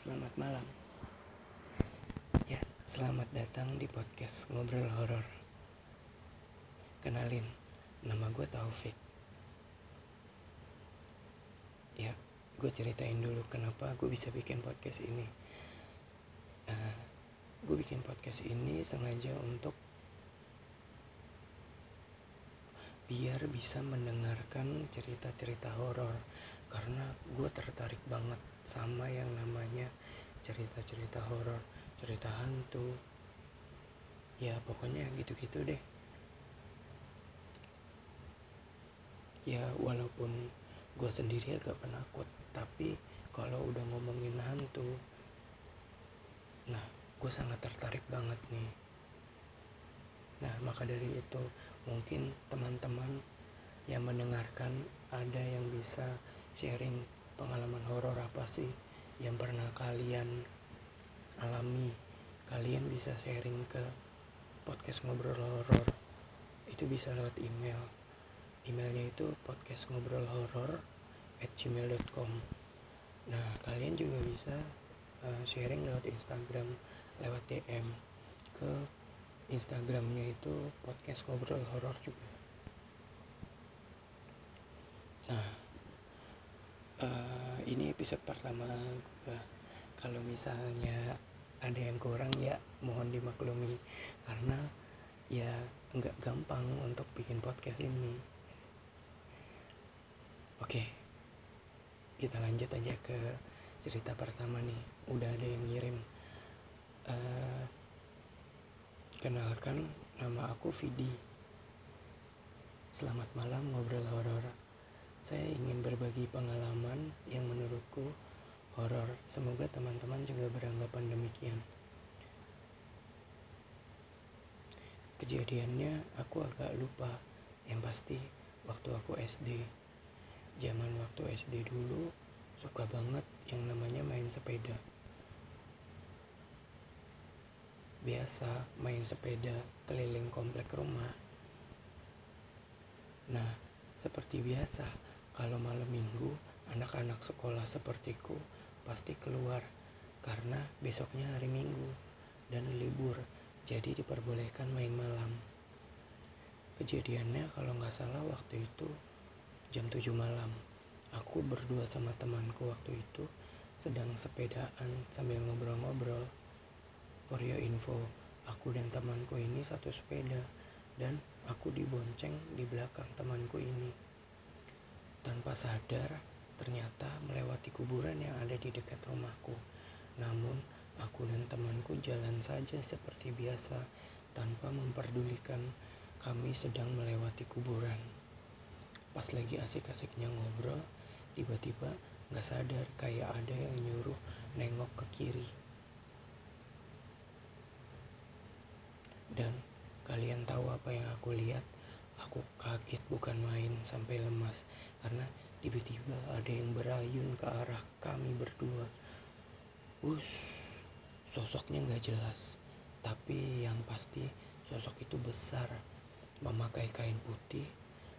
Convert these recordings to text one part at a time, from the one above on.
Selamat malam. Ya, selamat datang di podcast Ngobrol Horor. Kenalin, nama gue Taufik. Ya, gue ceritain dulu kenapa gue bisa bikin podcast ini. Uh, gue bikin podcast ini sengaja untuk biar bisa mendengarkan cerita-cerita horor karena gue tertarik banget sama yang namanya cerita-cerita horor cerita hantu. Ya pokoknya gitu-gitu deh. Ya walaupun gue sendiri agak penakut tapi kalau udah ngomongin hantu nah gue sangat tertarik banget nih. Nah maka dari itu mungkin teman-teman yang mendengarkan ada yang bisa sharing pengalaman horor apa sih yang pernah kalian alami? Kalian bisa sharing ke podcast ngobrol horor. Itu bisa lewat email. Emailnya itu podcast ngobrol horor at gmail.com nah kalian juga bisa uh, sharing lewat Instagram lewat DM ke Instagramnya itu podcast ngobrol horor juga nah uh, ini episode pertama gue kalau misalnya ada yang kurang ya mohon dimaklumi. Karena ya nggak gampang untuk bikin podcast ini. Oke kita lanjut aja ke cerita pertama nih. Udah ada yang ngirim. Uh, kenalkan nama aku Vidi. Selamat malam ngobrol horor saya ingin berbagi pengalaman yang menurutku horor. Semoga teman-teman juga beranggapan demikian. Kejadiannya aku agak lupa. Yang pasti waktu aku SD. Zaman waktu SD dulu suka banget yang namanya main sepeda. Biasa main sepeda keliling komplek rumah. Nah, seperti biasa, kalau malam minggu, anak-anak sekolah sepertiku pasti keluar karena besoknya hari minggu dan libur, jadi diperbolehkan main malam. Kejadiannya kalau nggak salah waktu itu jam 7 malam. Aku berdua sama temanku waktu itu sedang sepedaan sambil ngobrol-ngobrol. For your info, aku dan temanku ini satu sepeda dan aku dibonceng di belakang temanku ini. Tanpa sadar, ternyata melewati kuburan yang ada di dekat rumahku. Namun, aku dan temanku jalan saja seperti biasa tanpa memperdulikan kami sedang melewati kuburan. Pas lagi asik-asiknya ngobrol, tiba-tiba gak sadar kayak ada yang nyuruh nengok ke kiri. Dan kalian tahu apa yang aku lihat? Aku kaget bukan main sampai lemas karena tiba-tiba ada yang berayun ke arah kami berdua. Us, sosoknya nggak jelas, tapi yang pasti sosok itu besar, memakai kain putih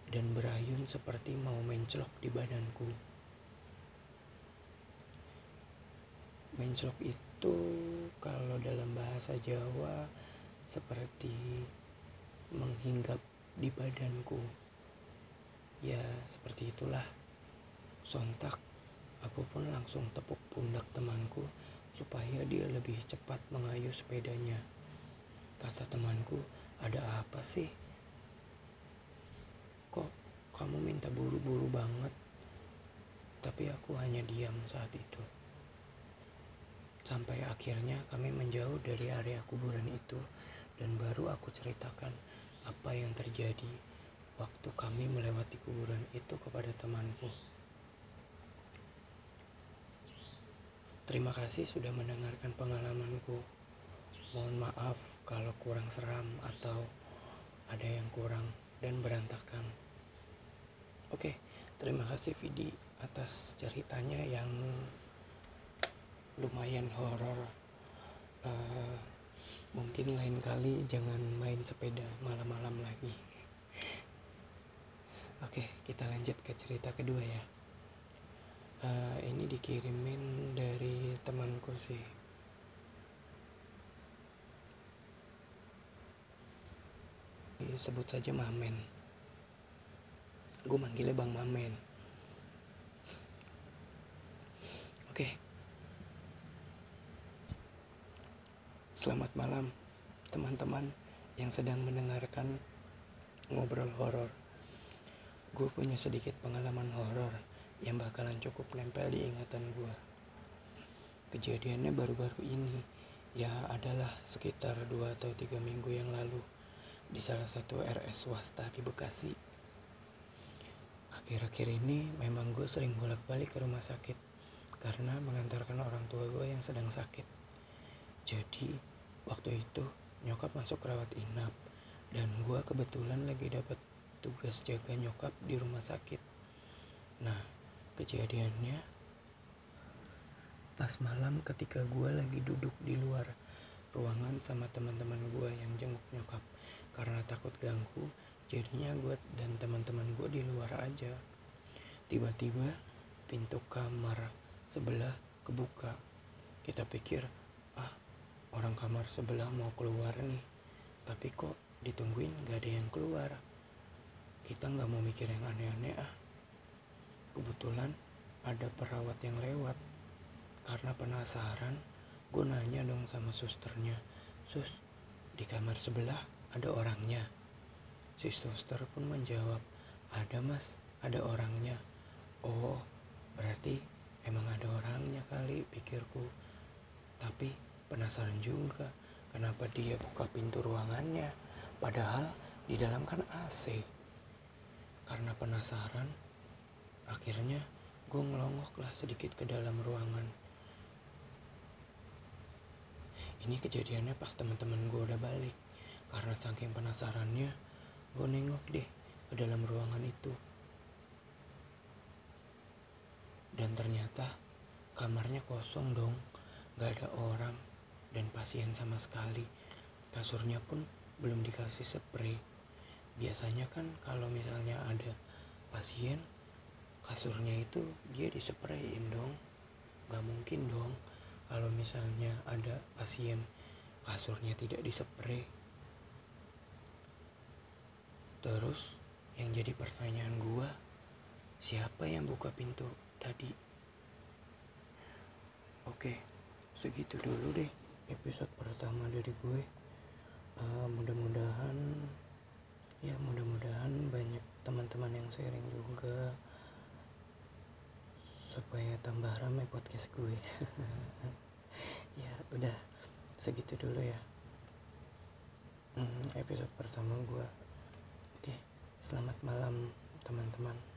dan berayun seperti mau menclok di badanku. Menclok itu kalau dalam bahasa Jawa seperti menghinggap di badanku. Ya, seperti itulah. Sontak, aku pun langsung tepuk pundak temanku supaya dia lebih cepat mengayuh sepedanya. Kata temanku, ada apa sih? Kok kamu minta buru-buru banget? Tapi aku hanya diam saat itu. Sampai akhirnya kami menjauh dari area kuburan itu dan baru aku ceritakan apa yang terjadi waktu kami melewati kuburan itu kepada temanku. Terima kasih sudah mendengarkan pengalamanku. Mohon maaf kalau kurang seram atau ada yang kurang dan berantakan. Oke, terima kasih Vidi atas ceritanya yang lumayan horor. Uh, mungkin lain kali jangan main sepeda malam-malam lagi. Oke kita lanjut ke cerita kedua ya. Uh, ini dikirimin dari temanku sih. Sebut saja Mamen. Gue manggilnya Bang Mamen. Oke selamat malam teman-teman yang sedang mendengarkan ngobrol horor gue punya sedikit pengalaman horor yang bakalan cukup nempel di ingatan gue kejadiannya baru-baru ini ya adalah sekitar 2 atau 3 minggu yang lalu di salah satu RS swasta di Bekasi. Akhir-akhir ini memang gue sering bolak-balik ke rumah sakit karena mengantarkan orang tua gue yang sedang sakit. Jadi waktu itu nyokap masuk rawat inap dan gue kebetulan lagi dapat tugas jaga nyokap di rumah sakit. Nah kejadiannya pas malam ketika gue lagi duduk di luar ruangan sama teman-teman gue yang jenguk nyokap. Karena takut ganggu jadinya gue dan teman-teman gue di luar aja. Tiba-tiba pintu kamar sebelah kebuka. Kita pikir orang kamar sebelah mau keluar nih tapi kok ditungguin gak ada yang keluar kita nggak mau mikir yang aneh-aneh ah kebetulan ada perawat yang lewat karena penasaran gue nanya dong sama susternya sus di kamar sebelah ada orangnya. Si suster pun menjawab, ada mas, ada orangnya. Oh, berarti emang ada orangnya kali pikirku. Tapi penasaran juga kenapa dia buka pintu ruangannya. Padahal di dalam kan AC. Karena penasaran, akhirnya gue ngelongoklah sedikit ke dalam ruangan. Ini kejadiannya pas teman-teman gue udah balik. Karena saking penasarannya, gue nengok deh ke dalam ruangan itu. Dan ternyata kamarnya kosong dong, gak ada orang dan pasien sama sekali. Kasurnya pun belum dikasih spray. Biasanya kan kalau misalnya ada pasien, kasurnya itu dia disprayin dong. Gak mungkin dong kalau misalnya ada pasien kasurnya tidak dispray Terus yang jadi pertanyaan gue, siapa yang buka pintu tadi? Oke, segitu dulu deh episode pertama dari gue. Uh, mudah-mudahan, ya mudah-mudahan banyak teman-teman yang sharing juga supaya tambah ramai podcast gue. ya udah segitu dulu ya. Hmm, episode pertama gue. Selamat malam teman-teman.